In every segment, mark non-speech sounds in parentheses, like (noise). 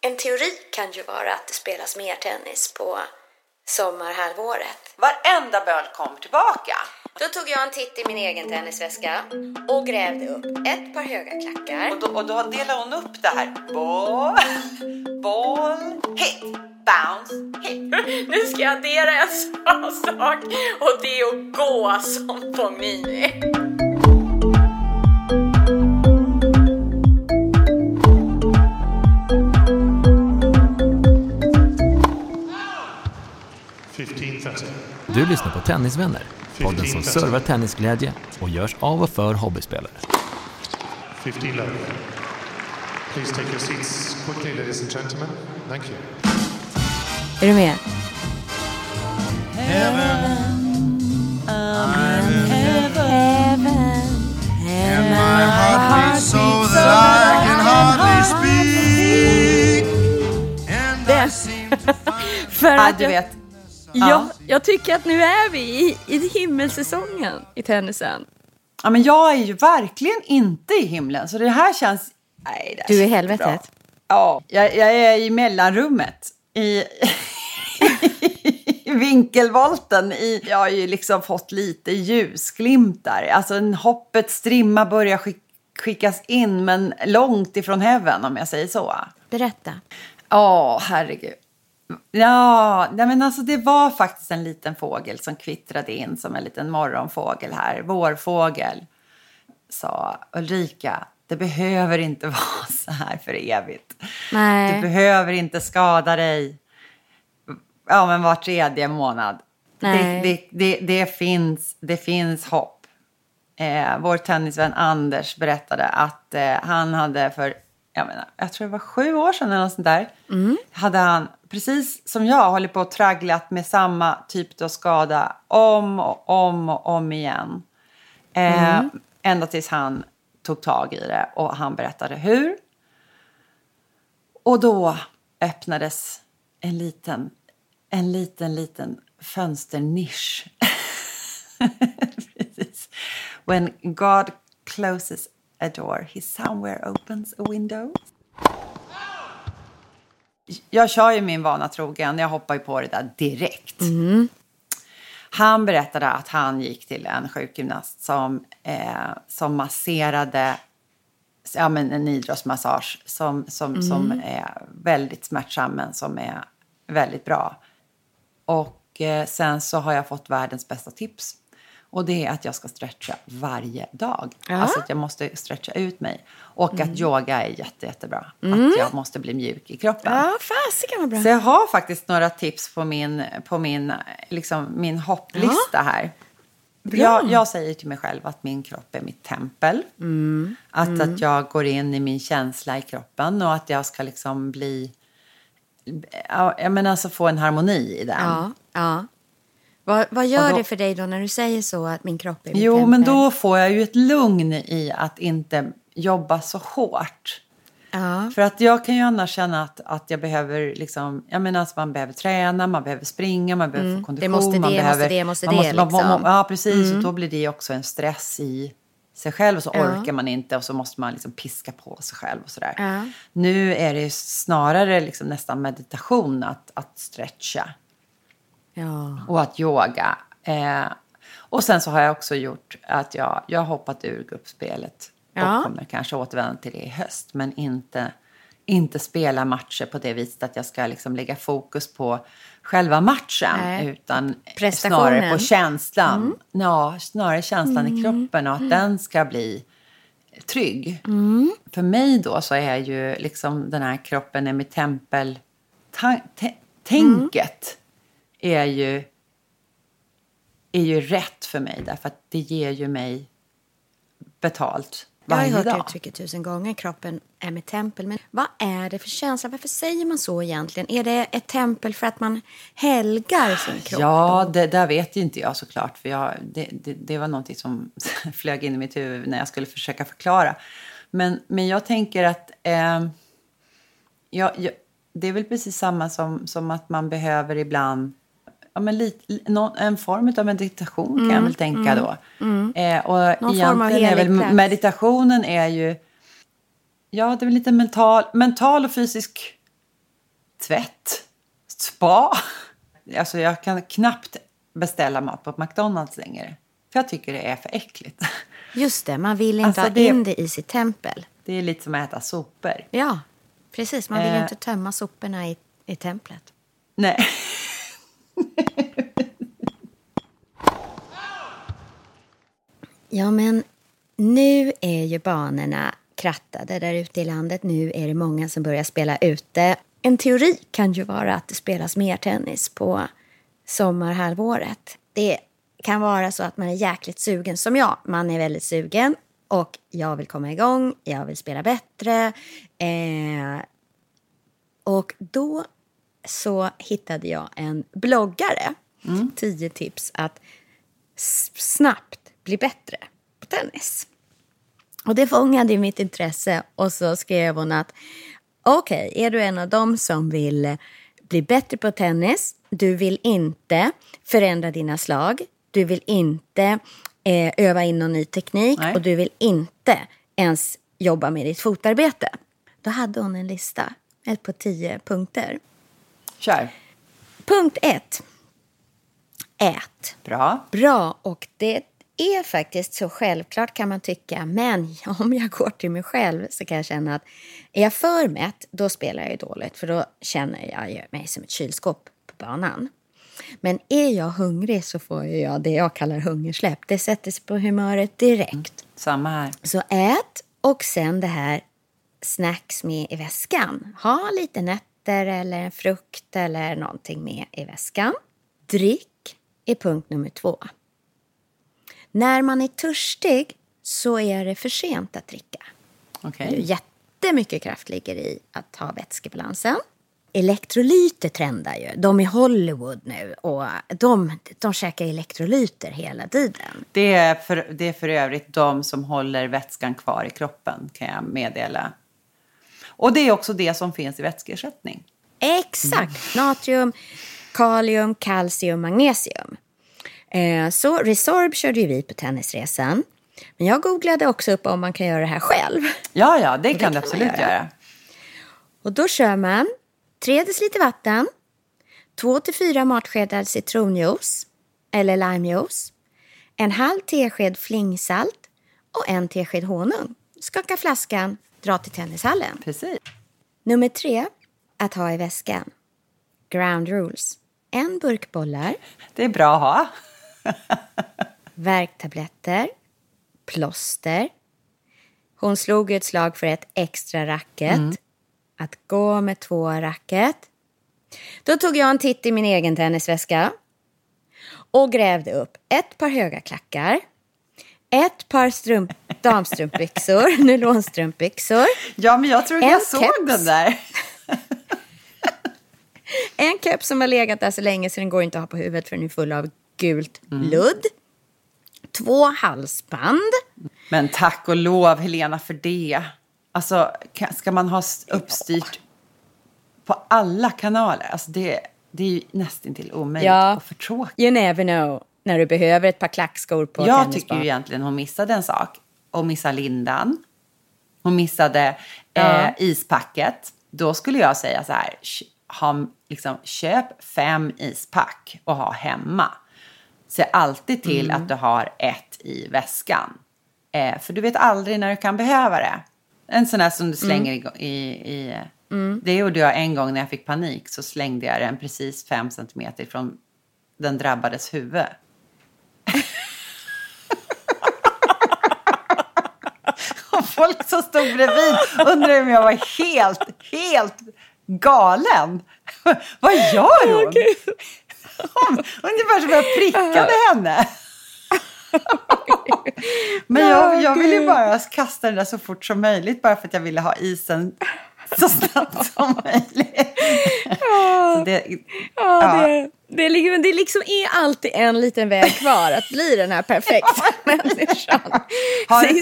En teori kan ju vara att det spelas mer tennis på sommarhalvåret. Varenda böl kommer tillbaka. Då tog jag en titt i min egen tennisväska och grävde upp ett par höga klackar. Och då, och då delar hon upp det här. Boll, boll, hit, bounce, hit. (laughs) Nu ska jag addera en sån sak och det är att gå som Fognini. Du lyssnar på Tennisvänner, podden som servar tennisglädje och görs av och för hobbyspelare. 15 love. Please take your seats quickly, ladies and gentlemen. Thank you. Är du med? My heart beats so that I can hardly speak. And I seem to find (laughs) För Ja, att du vet. Ja, jag tycker att nu är vi i, i himmelsäsongen i tennisen. Ja, men jag är ju verkligen inte i himlen, så det här känns... Nej, det här Du är i helvetet. bra. Ja, jag, jag är i mellanrummet. I, (laughs) i vinkelvolten. I, jag har ju liksom fått lite ljusglimtar. Alltså en hoppets strimma börjar skick, skickas in, men långt ifrån heaven om jag säger så. Berätta. Ja, herregud. Ja, nej men alltså det var faktiskt en liten fågel som kvittrade in som en liten morgonfågel här. Vårfågel. Sa Ulrika, det behöver inte (laughs) vara så här för evigt. Nej. Du behöver inte skada dig. Ja, men var tredje månad. Det, det, det, det, finns, det finns hopp. Eh, vår tennisvän Anders berättade att eh, han hade för, jag, menar, jag tror det var sju år sedan eller något sånt där. Hade han, precis som jag, hållit på och tragglat med samma typ av skada om och om och om igen. Eh, Ända tills han tog tag i det och han berättade hur. Och då öppnades en liten, en liten, liten fönsternisch. (laughs) Precis. When God closes a door, he somewhere opens a window. Jag kör ju min vana trogen. Jag hoppar ju på det där direkt. Han berättade att han gick till en sjukgymnast som, eh, som masserade ja, men en idrottsmassage som, som, som är väldigt smärtsam men som är väldigt bra. Och eh, sen så har jag fått världens bästa tips. Och det är att jag ska stretcha varje dag. Alltså att jag måste stretcha ut mig. Och att yoga är jätte, jättebra. Att jag måste bli mjuk i kroppen. Ja, fasiken vad bra. Så jag har faktiskt några tips på min, på min, liksom, min hopplista här. Jag, jag säger till mig själv att min kropp är mitt tempel. Att, att jag går in i min känsla i kroppen och att jag ska liksom bli... Ja, jag menar alltså få en harmoni i den. Ja, ja. Vad, vad gör då- det för dig då när du säger så att min kropp är mitt Jo, tempel? men då får jag ju ett lugn i att inte jobba så hårt. Ja. För att jag kan ju annars känna att, att jag behöver liksom, jag menar att man behöver träna, man behöver springa, man behöver få kondition. Mm. måste man det, behöver, måste det, måste man det, man- liksom. Ja, precis. Och då blir det också en stress i sig själv och så Ja. orkar man inte och så måste man liksom piska på sig själv och sådär. Ja. Nu är det ju snarare liksom nästan meditation att, att stretcha ja. och att yoga. Eh, och sen så har jag också gjort att jag, jag har hoppat ur gruppspelet Ja. och kommer kanske återvända till det i höst. Men inte, inte spela matcher på det viset att jag ska liksom lägga fokus på själva matchen. Nej. Utan snarare på känslan. Ja, snarare känslan i kroppen och att den ska bli trygg. För mig då så är ju liksom den här kroppen är mitt tempel. Ta- te- tänket är ju är ju rätt för mig därför att det ger ju mig betalt Jag har varje hört dag. uttrycket tusen gånger. Kroppen är med tempel. Men vad är det för känsla? Varför säger man så egentligen? Är det ett tempel för att man helgar sin kropp? Ja, det där vet ju inte jag såklart. För jag, det, det, det var någonting som (laughs) flög in i mitt huvud när jag skulle försöka förklara. Men, men jag tänker att eh, ja, ja, det är väl precis samma som, som att man behöver ibland ja, men lite, någon, en form av meditation kan jag väl tänka då. Eh, och Mm, Någon form av är väl meditationen är ju Ja, det är väl lite mental, mental och fysisk tvätt. Spa. (laughs) Alltså jag kan knappt beställa mat på McDonalds längre. För jag tycker det är för äckligt. (laughs) Just det, man vill inte Alltså, ha det- in det i sitt tempel. Det är lite som att äta sopor. Ja, precis. Man vill Eh. inte tömma soporna i, i templet. Nej. (laughs) (laughs) Ja, men nu är ju banorna krattade där ute i landet. Nu är det många som börjar spela ute. En teori kan ju vara att det spelas mer tennis på sommarhalvåret. Det kan vara så att man är jäkligt sugen, som jag. Man är väldigt sugen och jag vill komma igång, jag vill spela bättre. Eh, och då så hittade jag en bloggare. 10 tips att snabbt bli bättre på tennis. Och det fångade mitt intresse och så skrev hon att okej, är du en av dem som vill eh, bli bättre på tennis, du vill inte förändra dina slag, du vill inte eh, öva in någon ny teknik Nej. och du vill inte ens jobba med ditt fotarbete. Då hade hon en lista på tio punkter. Kör. Punkt ett. Ät. Bra. Bra, och det är faktiskt så självklart kan man tycka. Men (laughs) om jag går till mig själv så kan jag känna att är jag för mätt, då spelar jag ju dåligt. För då känner jag mig som ett kylskåp på banan. Men är jag hungrig så får jag det jag kallar hungersläpp. Det sätter sig på humöret direkt. Samma här. Så ät och sen det här snacks med i väskan. Ha lite nötter eller en frukt eller någonting med i väskan. Drick är punkt nummer två. När man är törstig så är det för sent att dricka. Okej. Jättemycket kraft ligger i att ha vätskebalansen. Elektrolyter trendar ju. De är Hollywood nu och de, de käkar elektrolyter hela tiden. Det är, för, det är för övrigt de som håller vätskan kvar i kroppen, kan jag meddela. Och det är också det som finns i vätskeersättning. Exakt. Natrium, kalium, kalcium, magnesium. Eh, så Resorb körde ju vi på tennisresan. Men jag googlade också upp om man kan göra det här själv. Ja, ja, det kan kan du absolut göra. göra. Och då kör man 3 deciliter vatten, 2-4 matskedar citronjuice eller limejuice, en halv tesked flingsalt och en tesked honung. Skaka flaskan, dra till tennishallen. Precis. Nummer tre, att ha i väskan. Ground rules. En burk bollar, Det är bra att ha. värktabletter, plåster. Hon slog ett slag för ett extra racket. Att gå med två racket. Då tog jag en titt i min egen tennisväska och grävde upp ett par höga klackar, ett par strump, damstrumpbyxor, (laughs) nylonstrumpbyxor, Ja, men jag tror att jag såg keps. den där. (laughs) En keps som har legat där så länge så den går inte att ha på huvudet för den är full av gult ludd. Två halsband. Men tack och lov, Helena, för det. Alltså, ka- ska man ha uppstyrt på alla kanaler? Alltså, det, det är ju nästan till omöjligt Ja. och för tråkigt. You never know när du behöver ett par klackskor på Jag tycker ju egentligen hon missade en sak. Hon missade lindan. Hon missade Ja. eh, ispacket. Då skulle jag säga så här. Ha, liksom, köp fem ispack och ha hemma. Se alltid till Mm. att du har ett i väskan. Eh, för du vet aldrig när du kan behöva det. En sån här som du slänger Mm. i... i, i Det gjorde jag en gång när jag fick panik. Så slängde jag den precis fem centimeter från den drabbades huvud. Och folk som stod bredvid undrade om jag var helt, helt galen. Vad gör hon? Hon- Ungefär som jag prickade henne. Men jag, jag ville bara kasta den där så fort som möjligt bara för att jag ville ha isen (laughs) så snabbt som möjligt. Så det, Ja, det, det, är liksom, det liksom är alltid en liten väg kvar att bli den här perfekta (laughs) människan. har en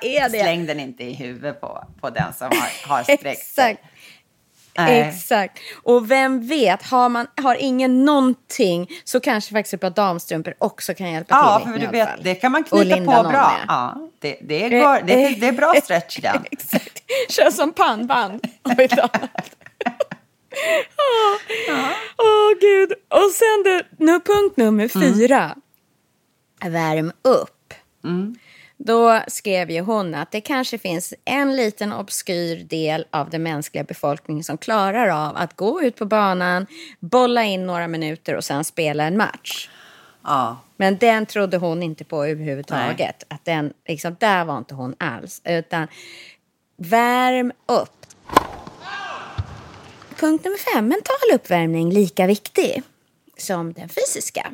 är det. släng den inte i huvudet på, på den som har, har sträckt sig. Exakt. Nej. Exakt. Och vem vet, har, man, har ingen någonting så kanske faktiskt ett par damstrumpor också kan hjälpa Ja, till. i för du vet, det kan man knyta på bra. med. Ja, det, det, går, det, det är bra (laughs) stretch den. (laughs) Exakt. Kör som pannband. (laughs) Åh, ett annat. Åh, Åh, gud. Och sen det, nu, punkt nummer fyra. Värm upp. Då skrev ju hon att det kanske finns en liten obskyr del av den mänskliga befolkningen som klarar av att gå ut på banan, bolla in några minuter och sen spela en match. Ja. Men den trodde hon inte på överhuvudtaget. Att den, liksom, där var inte hon alls. Utan värm upp. Punkt nummer fem. Mental uppvärmning lika viktig som den fysiska.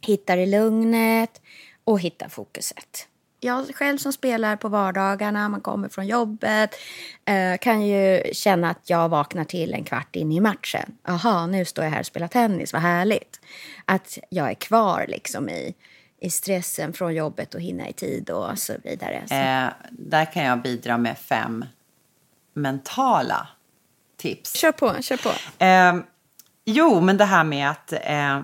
Hittar i lugnet och hittar fokuset. Jag själv som spelar på vardagarna, man kommer från jobbet, eh, kan ju känna att jag vaknar till en kvart in i matchen. Jaha, nu står jag här och spelar tennis, vad härligt. Att jag är kvar liksom i, i stressen från jobbet och hinna i tid och så vidare. Så. Eh, där kan jag bidra med fem mentala tips. Kör på, kör på. Eh, jo, men det här med att eh,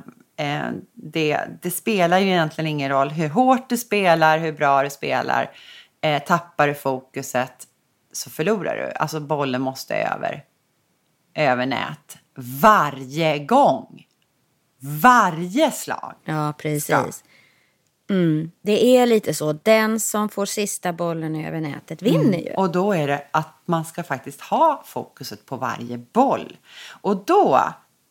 det, det spelar ju egentligen ingen roll hur hårt du spelar, hur bra du spelar. Eh, tappar du fokuset så förlorar du. Alltså bollen måste över, över nät varje gång. Varje slag. Ja, precis. Mm, det är lite så. Den som får sista bollen över nätet vinner ju. Och då är det att man ska faktiskt ha fokuset på varje boll. Och då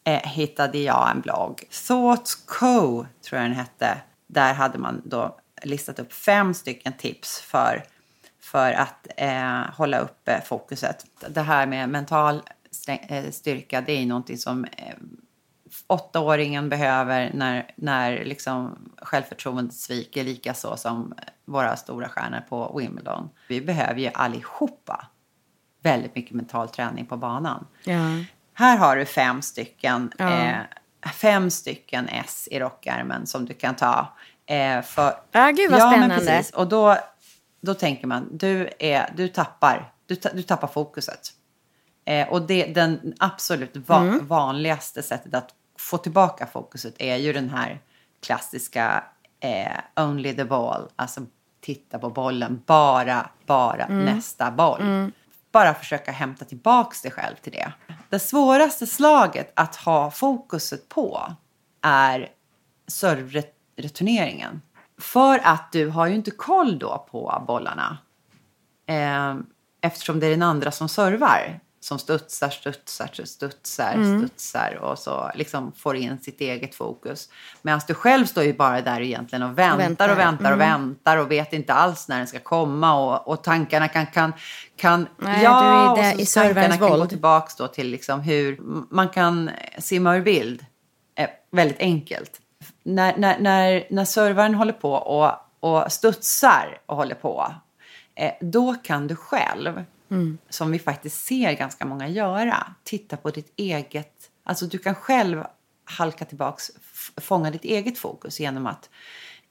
eh, hittade jag en blogg, Thoughts Co tror jag den hette. Där hade man då listat upp fem stycken tips för, för att eh, hålla uppe eh, fokuset. Det här med mental eh, styrka, det är ju någonting som eh, åttaåringen behöver när, när liksom självförtroendet sviker, lika så som våra stora stjärnor på Wimbledon. Vi behöver ju allihopa väldigt mycket mental träning på banan. Ja. Här har du fem stycken, Ja. eh, fem stycken S i rockärmen som du kan ta. Eh, för, Ja, gud vad ja, Men spännande. precis. Och då, då tänker man, du, är, du, tappar, du, du tappar fokuset. Eh, och det, den absolut va- Mm. vanligaste sättet att få tillbaka fokuset är ju den här klassiska eh, only the ball. Alltså titta på bollen, bara, bara Mm. nästa boll. Bara försöka hämta tillbaks dig själv till det. Det svåraste slaget att ha fokuset på är servreturneringen. För att du har ju inte koll då på bollarna. Eh, eftersom det är den andra som servar. Som studsar, studsar, studsar, Mm. studsar och så liksom får in sitt eget fokus. Medan du själv står ju bara där egentligen och väntar och väntar. väntar och Mm. väntar och vet inte alls när den ska komma och, och tankarna kan, kan, kan Nej, ja, du är och där så i tankarna kan gå våld. tillbaks då till liksom hur man kan simma ur bild eh, väldigt enkelt. När, när, när, när servern håller på och, och studsar och håller på, eh, då kan du själv, som vi faktiskt ser ganska många göra, titta på ditt eget... Alltså du kan själv halka tillbaks, fånga ditt eget fokus genom att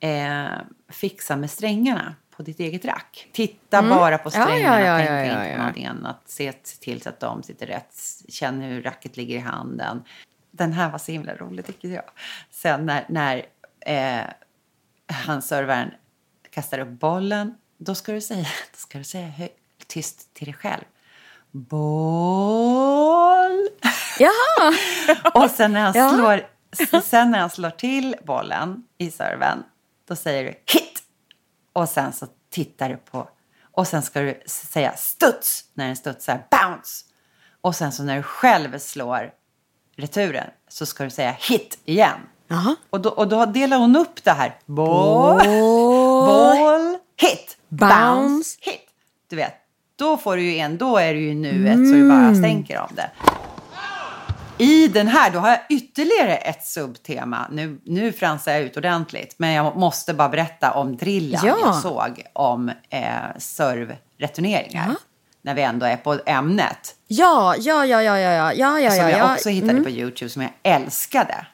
eh, fixa med strängarna på ditt eget rack. Titta bara på ja, strängarna, ja, ja, ja, inte ja. på någonting annat. Se, till så att de sitter rätt, känn hur racket ligger i handen. Den här var så himla rolig tycker jag. Sen när, när eh, han servern kastar upp bollen, då ska du säga, (laughs) då ska du säga hö, tyst till dig själv. Boll! Jaha! (laughs) Och sen när han, slår, sen när han slår till bollen i serven, då säger du hit! Och sen så tittar du på, och sen ska du säga studs när den studsar, bounce! Och sen så när du själv slår returen så ska du säga hit igen. Jaha. Och då, och då delar hon upp det här. Boll, Boll. boll hit, bounce, Bounce. hit. Du vet, då får du ju en, då är du ju i nuet så du bara stänker om det. I den här, då har jag ytterligare ett subtema. Nu, nu fransar jag ut ordentligt, men jag måste bara berätta om drillen Ja. jag såg om eh, servreturneringar. När vi ändå är på ämnet. Ja, ja, ja, ja, ja, ja, ja, ja, som ja, jag ja. också hittade på YouTube som jag älskade.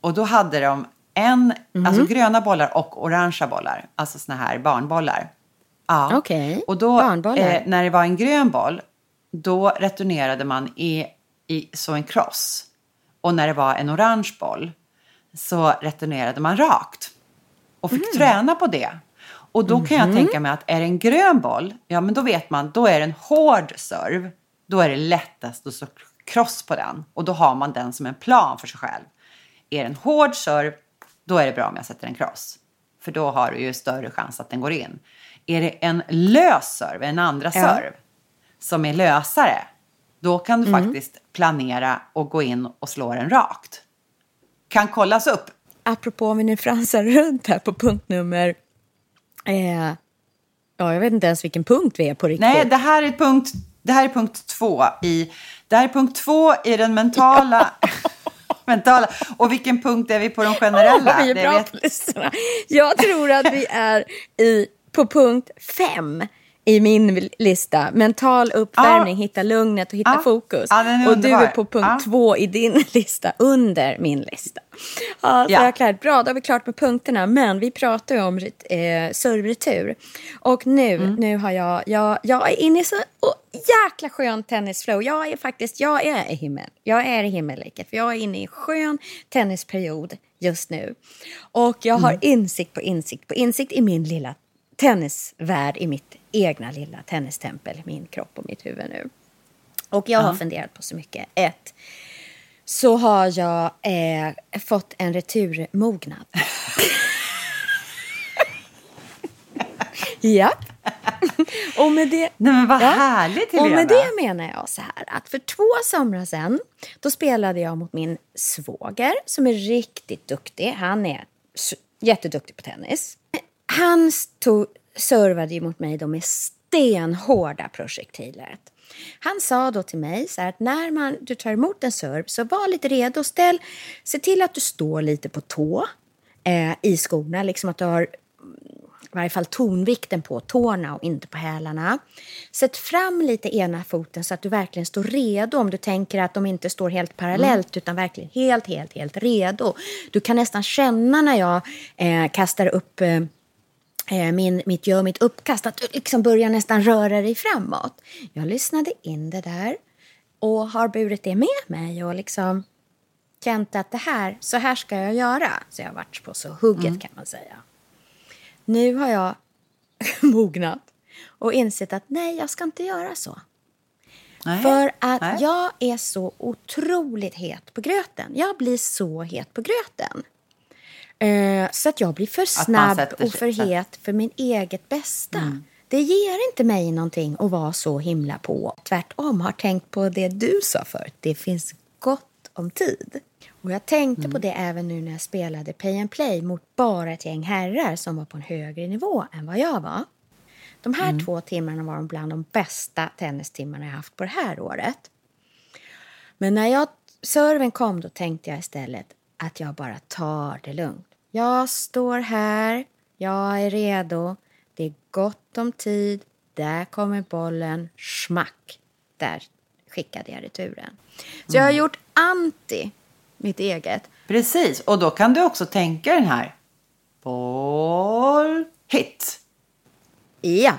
Och då hade de en, Mhm. alltså gröna bollar och orangea bollar. Alltså såna här barnbollar. Ja. Okej, Och då, eh, när det var en grön boll, då returnerade man i, i så en kross. Och när det var en orange boll så returnerade man rakt. Och fick Mm. träna på det. Och då kan Mhm. jag tänka mig att är det en grön boll, ja men då vet man, då är det en hård serv. Då är det lättast att slå kross på den. Och då har man den som en plan för sig själv. Är det en hård serv, då är det bra om jag sätter en kross. För då har du ju större chans att den går in. Är det en lös serv, en andra Ja. serv, som är lösare, då kan du Mm. faktiskt planera och gå in och slå den rakt. Kan kollas upp. Apropå om vi nu fransar runt här på punkt nummer... Eh, ja, jag vet inte ens vilken punkt vi är på riktigt. Nej, det här är punkt, det här är punkt två i, det här är punkt två i den mentala, (laughs) mentala. Och vilken punkt är vi på de generella? vi är bra på listorna. Jag tror att vi är i, på punkt fem i min lista. Mental uppvärmning, Ja. hitta lugnet och hitta Ja. fokus. Är och du är på punkt två i din (laughs) lista, under min lista. Ja, så Ja. jag klart. Bra, då har vi klart med punkterna. Men vi pratar ju om eh, servretur. Och nu, Mm. nu har jag, jag, jag är inne i så oh, jäkla skön tennisflow. Jag är faktiskt, jag är i himmel. Jag är i himmelriket. För jag är inne i en skön tennisperiod just nu. Och jag har insikt på insikt på insikt i min lilla tennisvärld, i mitt egna lilla tennistempel, min kropp och mitt huvud nu. Och jag har funderat på så mycket. Ett, så har jag eh, fått en returmognad. (laughs) ja. Och med det... Nej, men vad Ja. härligt Och Helena. med det menar jag så här att för två somrar sedan då spelade jag mot min svåger som är riktigt duktig. Han är jätteduktig på tennis. Han stod, servade ju mot mig då med stenhårda projektiler. Han sa då till mig så här att när man, du tar emot en serv så var lite redo. Ställ, se till att du står lite på tå eh, i skorna. Liksom att du har i varje fall tonvikten på tårna och inte på hälarna. Sätt fram lite ena foten så att du verkligen står redo om du tänker att de inte står helt parallellt utan verkligen helt, helt, helt redo. Du kan nästan känna när jag eh, kastar upp eh, min, mitt gör mitt uppkast att du liksom börjar nästan röra dig framåt. Jag lyssnade in det där och har burit det med mig och liksom känt att det här, så här ska jag göra. Så jag har varit på så hugget kan man säga. Nu har jag (laughs) mognat och insett att nej, jag ska inte göra så. Nej. För att Nej. jag är så otroligt het på gröten. Jag blir så het på gröten. Eh, så att jag blir för snabb och för het för min eget bästa. Mm. Det ger inte mig någonting att vara så himla på. Tvärtom, har tänkt på det du sa förut. Det finns gott om tid. Och jag tänkte Mm. på det även nu när jag spelade Pay and Play mot bara ett gäng herrar som var på en högre nivå än vad jag var. De här Mm. två timmarna var bland de bästa tennistimmarna jag haft på det här året. Men när jag, serven kom då tänkte jag istället att jag bara tar det lugnt. Jag står här, jag är redo, det är gott om tid, där kommer bollen, smack, där skickade jag returen. Så jag har gjort anti mitt eget. Precis, och då kan du också tänka den här. Boll, hit. Ja,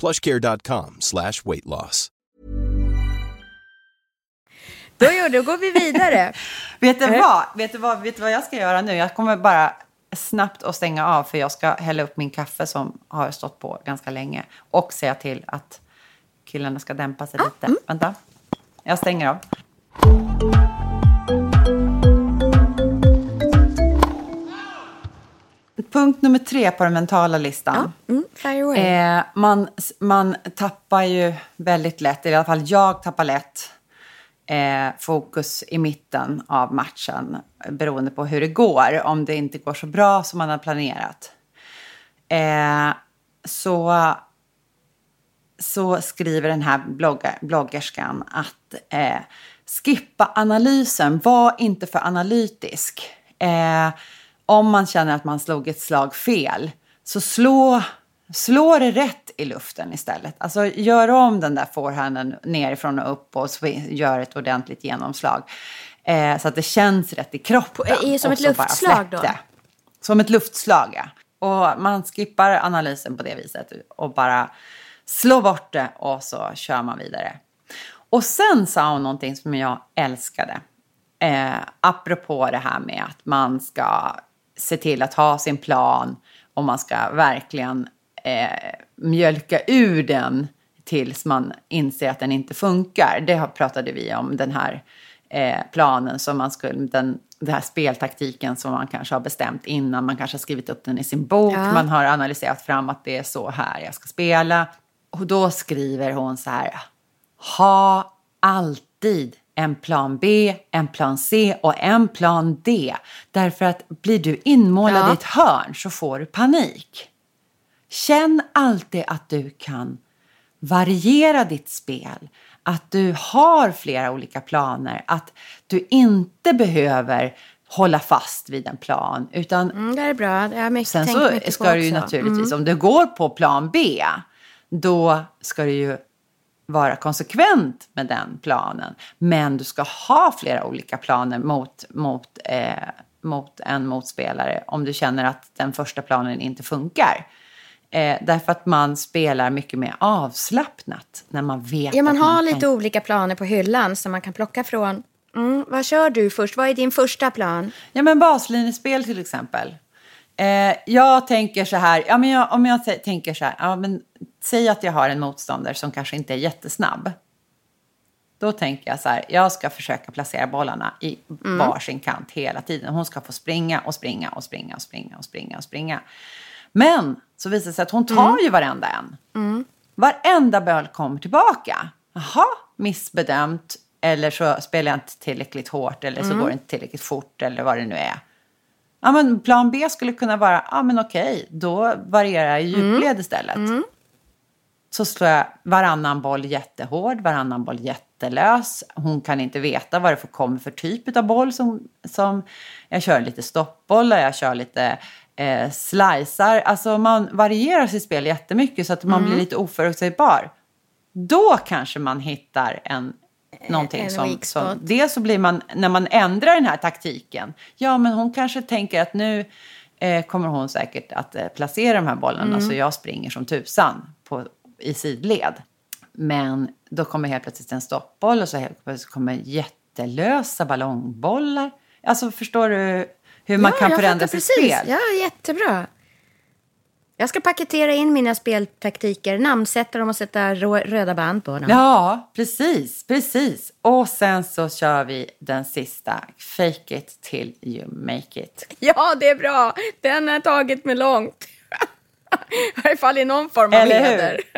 Plushcare.com slash weight loss. Då, gör, då går vi vidare. (laughs) Vet du, Eh. vad? Vet, du vad? Vet du vad jag ska göra nu? Jag kommer bara snabbt att stänga av för jag ska hälla upp min kaffe som har stått på ganska länge och säga till att killarna ska dämpa sig lite. mm. Vänta. Jag stänger av. Punkt nummer tre på den mentala listan. Mm, fire away. Eh, man, man tappar ju väldigt lätt, i alla fall jag tappar lätt eh, fokus i mitten av matchen beroende på hur det går. Om det inte går så bra som man har planerat. Eh, så, så skriver den här blogga, bloggerskan att eh, skippa analysen, var inte för analytisk. Om man känner att man slog ett slag fel, så slå, slå det rätt i luften istället. Alltså gör om den där forehanden nerifrån och upp och gör ett ordentligt genomslag. Eh, så att det känns rätt i kroppen. i- som ett luftslag då? Som ett luftslag, ja. Och man skippar analysen på det viset och bara slår bort det och så kör man vidare. Och sen sa hon någonting som jag älskade. Eh, apropå det här med att man ska se till att ha sin plan och man ska verkligen eh, mjölka ur den tills man inser att den inte funkar. Det pratade vi om, den här eh, planen som man skulle, den, den här speltaktiken som man kanske har bestämt innan, man kanske har skrivit upp den i sin bok, Ja. man har analyserat fram att det är så här jag ska spela. Och då skriver hon så här, ha alltid en plan B, en plan C och en plan D. Därför att blir du inmålad Ja. i ett hörn så får du panik. Känn alltid att du kan variera ditt spel. Att du har flera olika planer. Att du inte behöver hålla fast vid en plan. Utan Mm, det är bra. Det har mycket, Sen så mycket ska du ju också. naturligtvis, Mm. om du går på plan B, då ska du ju vara konsekvent med den planen. Men du ska ha flera olika planer mot, mot, eh, mot en motspelare om du känner att den första planen inte funkar. Eh, därför att man spelar mycket mer avslappnat när man vet Ja, man har man lite kan olika planer på hyllan som man kan plocka från. Mm, vad kör du först? Vad är din första plan? Ja, men baslinjespel till exempel. Eh, jag tänker så här, ja, men jag, om jag t- tänker så här, ja, men säg att jag har en motståndare som kanske inte är jättesnabb. Då tänker jag så här, jag ska försöka placera bollarna i Mm. varsin kant hela tiden. Hon ska få springa och springa och springa och springa och springa och springa. Men så visar det sig att hon tar Mm. ju varenda en. Varenda boll kommer tillbaka. Jaha, missbedömt. Eller så spelar jag inte tillräckligt hårt eller så Mm. går det inte tillräckligt fort eller vad det nu är. Ja, men plan B skulle kunna vara, ja men okej, då varierar jag i djupled istället. Så slår jag varannan boll jättehård, varannan boll jättelös. Hon kan inte veta vad det för, kommer för typ av boll. Som, som jag kör lite stoppbollar, jag kör lite eh, slicer. Alltså man varierar sitt spel jättemycket så att man blir lite oförutsägbar. Då kanske man hittar en, någonting en som, som... Dels så blir man, när man ändrar den här taktiken, ja men hon kanske tänker att nu eh, kommer hon säkert att eh, placera de här bollarna Mm. så jag springer som tusan på, i sidled. Men då kommer helt plötsligt en stoppboll och så helt plötsligt kommer jättelösa ballongbollar. Alltså förstår du hur man ja, kan förändra sitt precis. spel? Ja, jättebra. Jag ska paketera in mina speltaktiker, namnsätta dem och sätta röda band på dem. Ja, precis, precis. Och sen så kör vi den sista, fake it till you make it. (laughs) Ja, det är bra. Den har tagit mig långt. (laughs) I varje fall i någon form av Eller hur? heder. (laughs)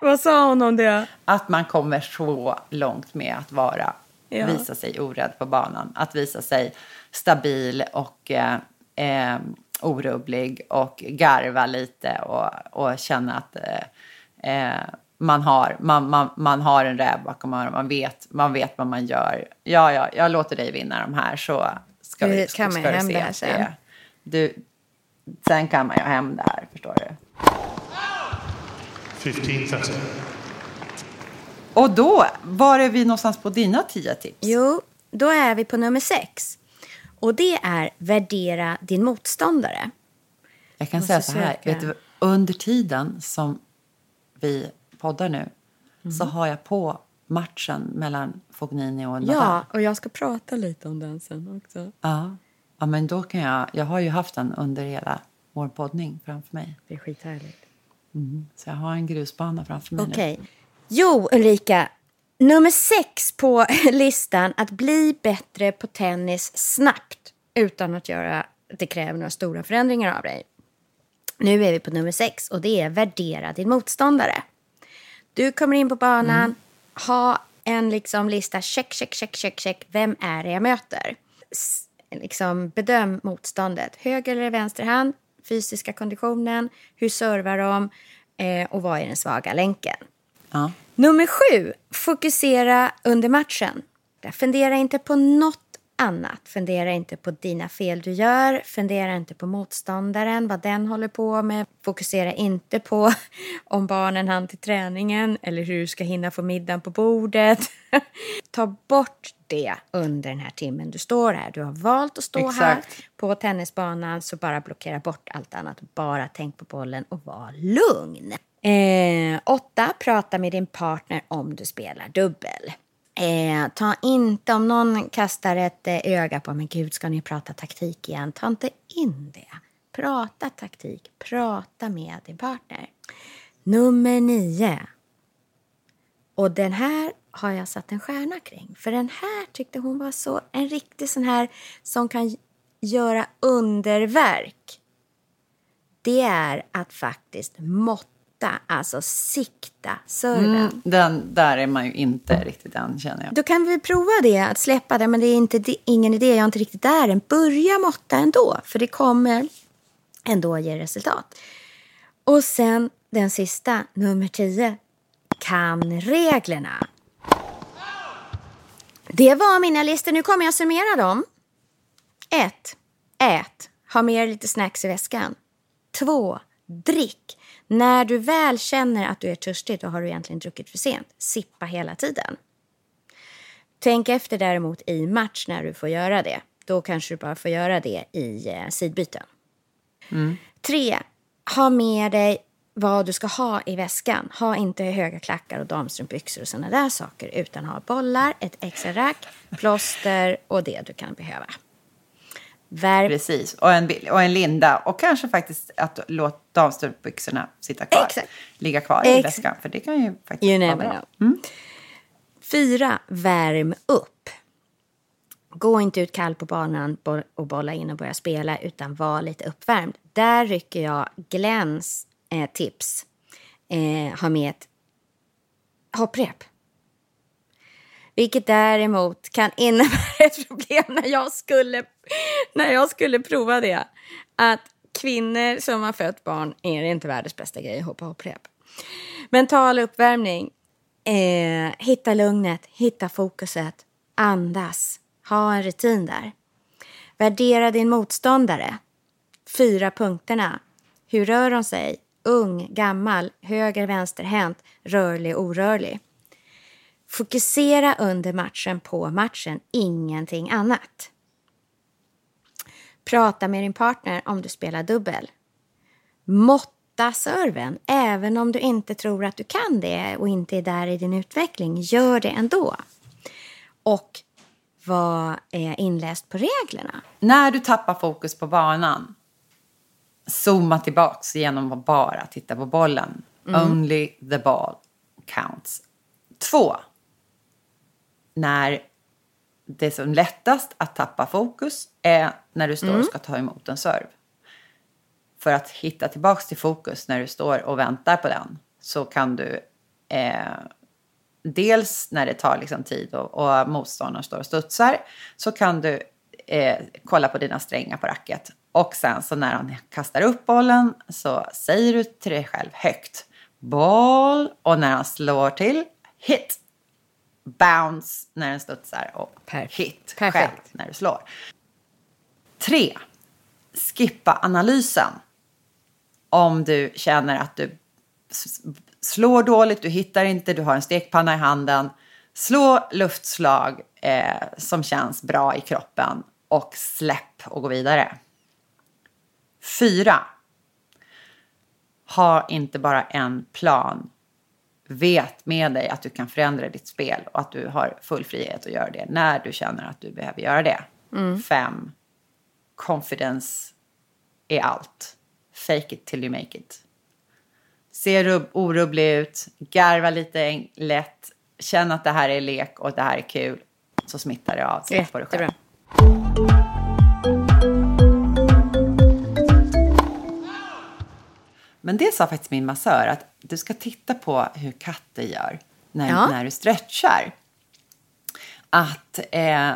Vad sa hon om det? Att man kommer så långt med att vara, Ja. visa sig orädd på banan. Att visa sig stabil och eh, eh, orubblig och garva lite och, och känna att eh, eh, man, har, man, man, man har en räv bakom öronen. Man vet, man vet vad man gör. Ja, ja, jag låter dig vinna de här så ska vi ska man du hem se det att sen. Du, sen kan man ju hem det här, förstår du. 15.30. Och då, var är vi någonstans på dina tio tips? Jo, då är vi på nummer sex. Och det är värdera din motståndare. Jag kan säga så här, du, under tiden som vi poddar nu Mm. så har jag på matchen mellan Fognini och Nadal. Ja, och jag ska prata lite om den sen också. ja. Ja, men då kan jag, jag har ju haft den under hela vår poddning framför mig. Det är skithärligt. Så jag har en grusbana framför mig Okej. Jo, Ulrika. Nummer sex på (laughs) listan, att bli bättre på tennis snabbt utan att göra att det kräver några stora förändringar av dig. Nu är vi på nummer sex och det är värdera din motståndare. Du kommer in på banan, ha en liksom lista, check, check, check, check, check. Vem är det jag möter? S- liksom bedöm motståndet. Höger eller vänster hand, fysiska konditionen, hur servar de eh, och vad är den svaga länken? Ja. Nummer sju, fokusera under matchen. Fundera inte på något annat. Fundera inte på dina fel du gör. Fundera inte på motståndaren, vad den håller på med. Fokusera inte på (laughs) om barnen hann till träningen eller hur du ska hinna få middagen på bordet. (laughs) Ta bort det under den här timmen du står här. Du har valt att stå här Exakt. på tennisbanan så bara blockera bort allt annat. Bara tänk på bollen och var lugn. Eh, åtta, prata med din partner om du spelar dubbel. Eh, ta inte, om någon kastar ett eh, öga på, men gud ska ni prata taktik igen? Ta inte in det. Prata taktik, prata med din partner. Nummer nio. Och den här har jag satt en stjärna kring. För den här tyckte hon var så en riktig sån här som kan göra underverk. Det är att faktiskt måtta, alltså sikta serven. Mm, den, där är man ju inte riktigt än, känner jag. Då kan vi prova det, att släppa det, men det är inte, det, ingen idé, jag är inte riktigt där än. Börja måtta ändå, för det kommer ändå ge resultat. Och sen den sista, nummer 10. Kan reglerna. Det var mina listor, nu kommer jag summera dem. 1. Ät. Ha med dig lite snacks i väskan. 2. Drick. När du väl känner att du är törstig, då har du egentligen druckit för sent. Sippa hela tiden. Tänk efter däremot i match när du får göra det. Då kanske du bara får göra det i eh, sidbyten. Tre, ha med dig vad du ska ha i väskan. Ha inte höga klackar och damstrumpbyxor och sådana där saker. Utan ha bollar, ett extra rack, plåster och det du kan behöva. Värp Precis, och en, och en linda. Och kanske faktiskt att låta damstrumpbyxorna sitta kvar. Exakt. Ligga kvar i Exakt. väskan. För det kan ju faktiskt You vara bra. know. Fyra, värm upp. Gå inte ut kall på banan och bolla in och börja spela, utan var lite uppvärmd. Där rycker jag Glens eh, tips. Eh, ha med ett hopprep. Vilket däremot kan innebära ett problem när jag skulle, när jag skulle prova det. Att kvinnor som har fött barn är inte världens bästa grej att hoppa hopprep. Mental uppvärmning. Eh, hitta lugnet, hitta fokuset, andas, ha en rutin där. Värdera din motståndare. Fyra punkterna. Hur rör de sig? Ung, gammal, höger, vänsterhänt, rörlig, orörlig. Fokusera under matchen på matchen, ingenting annat. Prata med din partner om du spelar dubbel. Måtta serven, även om du inte tror att du kan det och inte är där i din utveckling. Gör det ändå. Och var eh, inläst på reglerna. När du tappar fokus på banan, zooma tillbaks genom att bara titta på bollen. Only the ball counts. Två. När det är som lättast att tappa fokus är när du står och ska ta emot en serve. För att hitta tillbaks till fokus när du står och väntar på den så kan du eh, dels när det tar liksom tid och, och motståndaren står och studsar så kan du eh, kolla på dina strängar på racket. Och sen så när han kastar upp bollen så säger du till dig själv högt boll och när han slår till hit bounce när den studsar och Perfekt. hit Perfekt. själv när du slår. Tre. Skippa analysen. Om du känner att du slår dåligt, du hittar inte, du har en stekpanna i handen. Slå luftslag eh, som känns bra i kroppen och släpp och gå vidare. Fyra. Ha inte bara en plan. Vet med dig att du kan förändra ditt spel och att du har full frihet att göra det när du känner att du behöver göra det. Fem. Confidence är allt. Fake it till you make it. Se rubb- orubblig ut, garva lite lätt, känn att det här är lek och det här är kul. Så smittar det av sig på dig själv. Men det sa faktiskt min massör att du ska titta på hur katter gör när, Ja. när du stretchar. Att eh,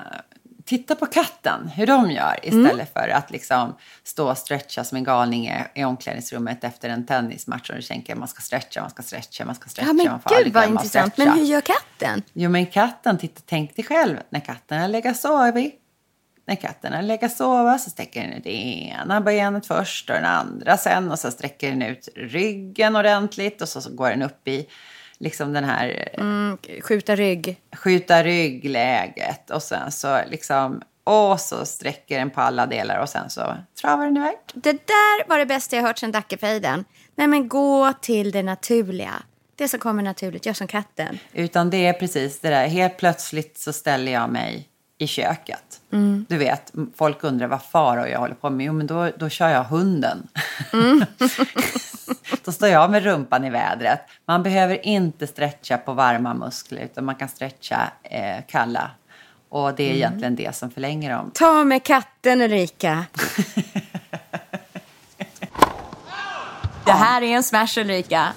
titta på katten, hur de gör istället Mm. för att liksom stå och stretcha som en galning i, i omklädningsrummet efter en tennismatch och du tänker man ska stretcha, man ska stretcha, man ska stretcha. Ja, men man får gud vad att intressant. Men hur gör katten? Jo, men katten, titta, tänk dig själv när katten har legat sovit. När katten har legat sova så sträcker den ut det ena benet först och den andra sen och så sträcker den ut ryggen ordentligt och så, så går den upp i liksom den här Mm, skjuta rygg. skjuta ryggläget och sen så liksom och så sträcker den på alla delar och sen så travar den iväg. Det där var det bästa jag hört sedan Dackefejden. Nej men gå till det naturliga. Det som kommer naturligt, gör som katten. Utan det är precis det där, helt plötsligt så ställer jag mig i köket. Du vet, folk undrar vad far och jag håller på med. Jo, men då, då kör jag hunden. (laughs) då står jag med rumpan i vädret. Man behöver inte stretcha på varma muskler, utan man kan stretcha eh, kalla. Och det är egentligen det som förlänger dem. Ta med katten Ulrika. det här är en smash Ulrika.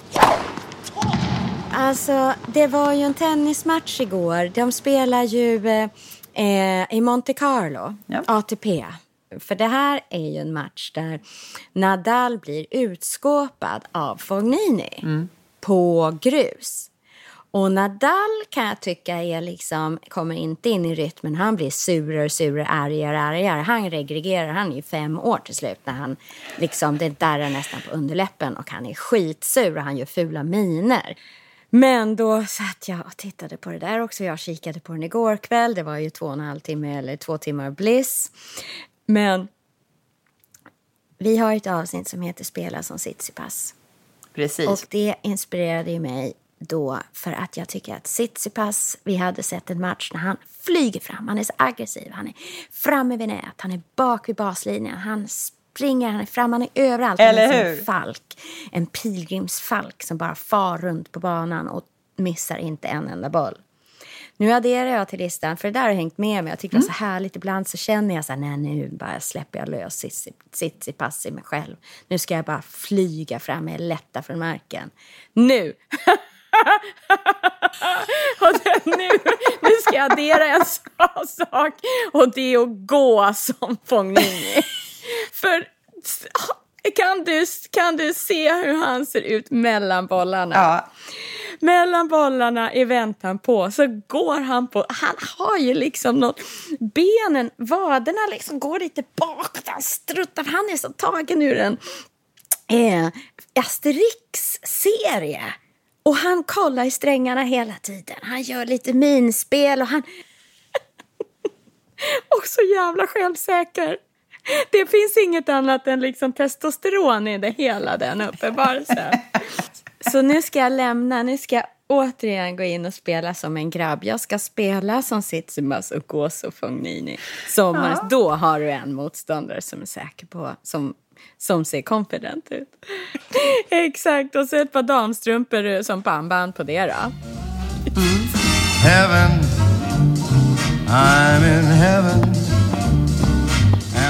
Alltså, det var ju en tennismatch igår. De spelar ju eh, eh, i Monte Carlo, Ja. ATP. För det här är ju en match där Nadal blir utskåpad av Fognini på grus. Och Nadal kan jag tycka är liksom, kommer inte in i rytmen. Han blir surare, surare, argare, argare. Han regregerar. Han är ju fem år till slut när han liksom, det darrar nästan på underläppen och han är skitsur och han gör fula miner. Men då satt jag och tittade på det där också. Jag kikade på den igår kväll. Det var ju två och en halv timme eller två timmar bliss. Men vi har ett avsnitt som heter Spela som Tsitsipas. Precis. Och det inspirerade ju mig då för att jag tycker att Tsitsipas, vi hade sett en match när han flyger fram, han är så aggressiv, han är framme vid nät, han är bak vid baslinjen, han springer, han är fram, han är överallt. Eller han är som hur? en falk, en pilgrimsfalk som bara far runt på banan och missar inte en enda boll. Nu adderar jag till listan, för det där har hängt med mig. Jag tycker det var så härligt. Ibland så känner jag så här, nej nu bara släpper jag lös Tsitsipas i mig själv. Nu ska jag bara flyga fram med lätta från marken. Nu! (laughs) nu, nu ska jag addera en (laughs) sak och det är att gå som Fognini. För kan du, kan du se hur han ser ut mellan bollarna? Ja, mellan bollarna i väntan på så går han på, han har ju liksom något, benen, vaderna liksom går lite bakåt, han struttar, han är så tagen ur en eh, Asterix-serie. Och han kollar i strängarna hela tiden, han gör lite minspel och han... (laughs) och så jävla självsäker. (laughs) Det finns inget annat än liksom testosteron i det hela den uppe, bara så nu ska jag lämna, nu ska jag återigen gå in och spela som en grabb. Jag ska spela som Tsitsipas och som Fognini. Som, Då har du en motståndare som är säker på, som, som ser confident ut. (laughs) Exakt, och så ett par damstrumpor som pannband på det då. heaven. I'm in heaven.